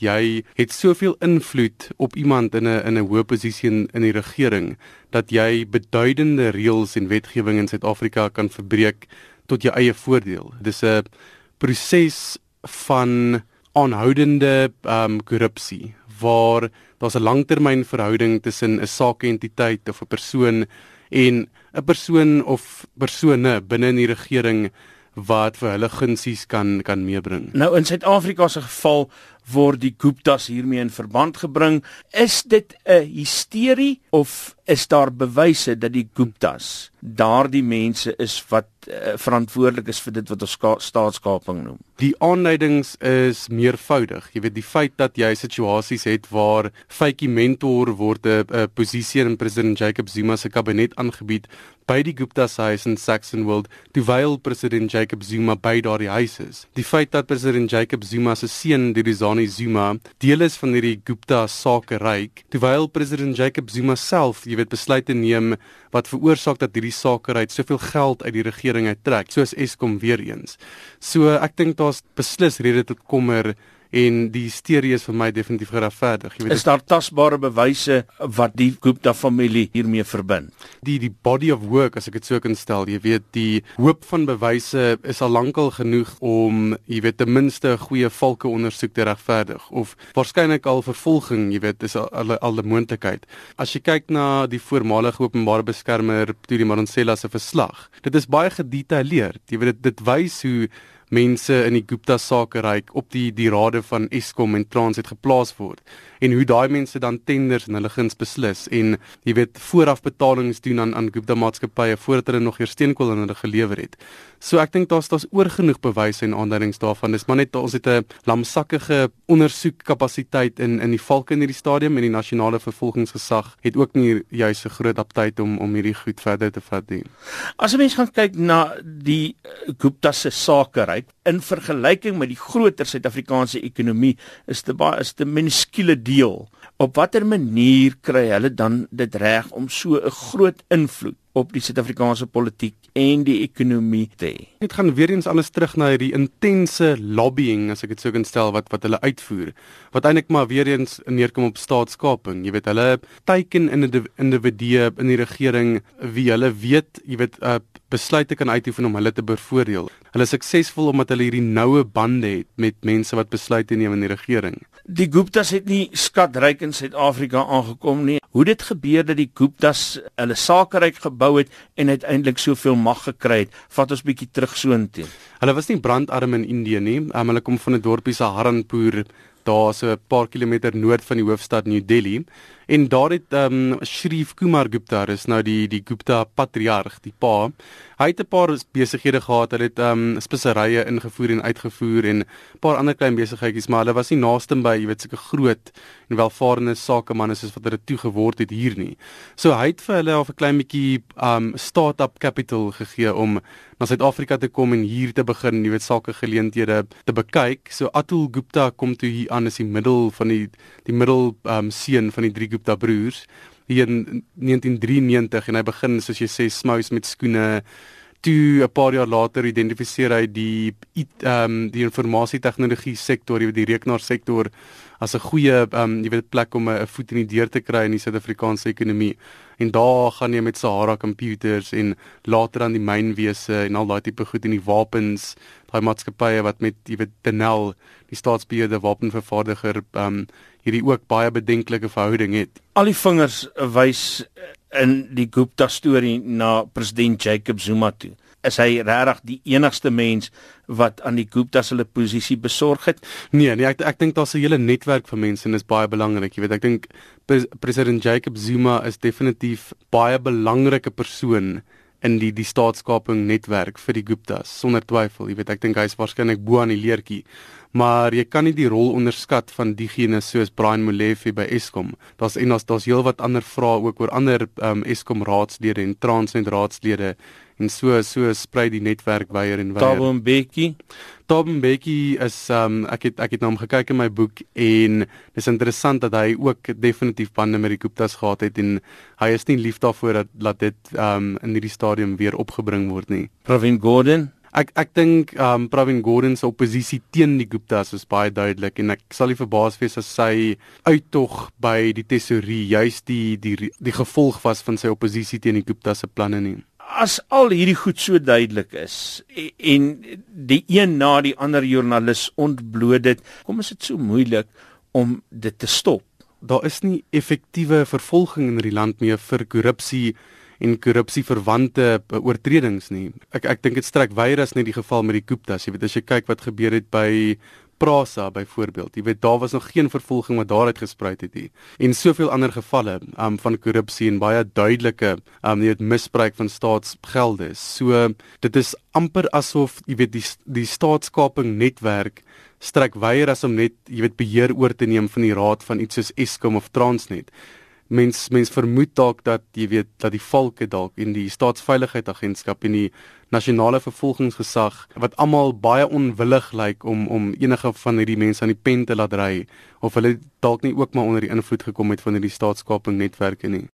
Jy het soveel invloed op iemand in 'n in 'n hoë posisie in, in die regering dat jy beduidende reëls en wetgewing in Suid-Afrika kan verbreek tot jou eie voordeel. Dis 'n proses van aanhoudende ehm um, korrupsie waar daar's 'n langtermynverhouding tussen 'n sakeentiteit of 'n persoon en 'n persoon of persone binne in die regering wat vir hulle gunsies kan kan meebring. Nou in Suid-Afrika se geval word die Guptas hiermee in verband gebring. Is dit 'n hysterie of is daar bewyse dat die Guptas daardie mense is wat uh, verantwoordelik is vir dit wat ons staatskaping noem? Die aanleidings is meervoudig. Jy weet die feit dat jy situasies het waar Faitjie Mentor word 'n posisie in president Jacob Zuma se kabinet aangebied by die Guptas huis in Saxonwold terwyl president Jacob Zuma by daardie huis is. Die feit dat president Jacob Zuma se seun, die Rizani Zuma, deel is van hierdie Gupta sakeryk terwyl president Jacob Zuma self jy weet besluite neem wat veroorsaak dat hierdie sakeryk soveel geld uit die regering uittrek soos Eskom weer eens. So ek dink daar's beslis rede tot kommer en die hysterie is vir my definitief geregverdig. Jy weet is daar tasbare bewyse wat die Gupta familie hiermee verbind? Die die body of work as ek dit so kan stel, jy weet die hoop van bewyse is al lankal genoeg om jy weet ten minste 'n goeie valke ondersoek te regverdig of waarskynlik al vervolging, jy weet is al al, al 'n moontlikheid. As jy kyk na die voormalige openbare beskermer Tuli Maronsela se verslag, dit is baie gedetailleerd. Jy weet dit dit wys hoe mense in die Gupta sakeryk op die die rade van Eskom en Transnet geplaas word en hoe daai mense dan tenders en hulle guns beslis en jy weet voorafbetalings doen aan aan Gupta maatskappye voordat hulle nog eers steenkool aan hulle gelewer het. So ek dink daar's daar's oorgenoeg bewyse en aanduidings daarvan. Dis maar net ons het 'n lamsakkige ondersoekkapasiteit in in die valke in hierdie stadium en die nasionale vervolgingsgesag het ook nie juis 'n groot aptyd om om hierdie goed verder te vat nie. As 'n mens gaan kyk na die Gupta se sakeryk like in vergelyking met die groter Suid-Afrikaanse ekonomie is dit baie is dit minuskule deel. Op watter manier kry hulle dan dit reg om so 'n groot invloed op die Suid-Afrikaanse politiek en die ekonomie te hê? Dit gaan weer eens alles terug na hierdie intense lobbying as ek dit sou kan stel wat wat hulle uitvoer. Wat eintlik maar weer eens neerkom op staatskaping. Jy weet hulle teiken in 'n individue in die regering wie hulle weet, jy weet uh, besluite kan uitoefen om hulle te bevoordeel. Hulle is suksesvol omdat hulle hierdie noue bande het met mense wat besluite neem in die regering. Die Guptas het nie skatryk in Suid-Afrika aangekom nie. Hoe dit gebeur dat die Guptas hulle sakeryk gebou het en uiteindelik soveel mag gekry het, vat ons bietjie terug soontoe. Hulle was nie brandarm in Indië nie. Um, hulle kom van 'n dorpie se Haranpur, daar so 'n paar kilometer noord van die hoofstad New Delhi. En daar het ehm um, Shrif Kumar Gupta, is nou die die Gupta patriarg, die pa. Hy het 'n paar besighede gehad. Hy het ehm um, speserye ingevoer en uitgevoer en 'n paar ander klein besigheidjies, maar hulle was nie naaste by, jy weet, sulke groot en welvarende sakemanne soos wat hulle toe geword het hier nie. So hy het vir hulle al 'n klein bietjie ehm um, start-up capital gegee om na Suid-Afrika te kom en hier te begin, jy weet, sake geleenthede te bekyk. So Atul Gupta kom toe hier aan as die middel van die die middel ehm um, seun van die drie Gupta broers hier in 1993 en hy begin soos jy sê smous met skoene toe 'n paar jaar later identifiseer hy die ehm um, die informasie tegnologie sektor, jy weet die rekenaar sektor as 'n goeie ehm um, jy weet plek om 'n voet in die deur te kry in die Suid-Afrikaanse ekonomie. En daar gaan jy met Sahara computers en later aan die mynwese en al daai tipe goed in die wapens, daai maatskappye wat met jy weet Denel, die staatsbeheerde wapenvervaardiger ehm um, hierdie ook baie bedenklike verhouding het. Al die vingers wys in die Gupta storie na president Jacob Zuma toe. Is hy regtig die enigste mens wat aan die Guptas hulle posisie besorg het? Nee, nee, ek ek dink daar's 'n hele netwerk van mense en dit is baie belangrik. Jy weet, ek dink president Jacob Zuma is definitief baie belangrike persoon in die die staatskaping netwerk vir die Guptas sonder twyfel. Jy weet, ek dink hy is waarskynlik bo aan die leertjie maar jy kan nie die rol onderskat van diegene soos Brian Molefe by Eskom. Daar's en daar's daar's heelwat ander vrae ook oor ander um, Eskom raadslede en Transnet raadslede en so so sprei die netwerk weier en weier. Tabo Mbeki. Tabo Mbeki is um ek het ek het na hom gekyk in my boek en dis interessant dat hy ook definitief bande met die Guptas gehad het en hy is nie lief daarvoor dat laat dit um in hierdie stadium weer opgebring word nie. Pravin Gordhan Ek ek dink um Pravin Gordhan se oppositie teen die Guptas is baie duidelik en ek sal nie verbaas wees as sy uittog by die tesorie juis die die die gevolg was van sy oppositie teen die Guptas se planne nie. As al hierdie goed so duidelik is en die een na die ander joernalis ontbloot dit, kom is dit so moeilik om dit te stop? Daar is nie effektiewe vervolging in die land meer vir korrupsie en korrupsieverwante oortredings nie. Ek ek dink dit strek weier as net die geval met die Guptas. Jy weet as jy kyk wat gebeur het by Prasa byvoorbeeld. Jy weet daar was nog geen vervolging wat daaruit gespruit het nie. En soveel ander gevalle um, van korrupsie en baie duidelike um jy weet misbruik van staatsgelde. So dit is amper asof jy weet die die staatskaping netwerk strek weier as om net jy weet beheer oor te neem van die raad van iets soos Eskom of Transnet mens mens vermoed dalk dat jy weet dat die valke dalk in die staatsveiligheidsagentskap en die nasionale vervolgingsgesag wat almal baie onwillig lyk om om enige van hierdie mense aan die pen te laat ry of hulle dalk nie ook maar onder die invloed gekom het van hierdie staatskaping netwerke nie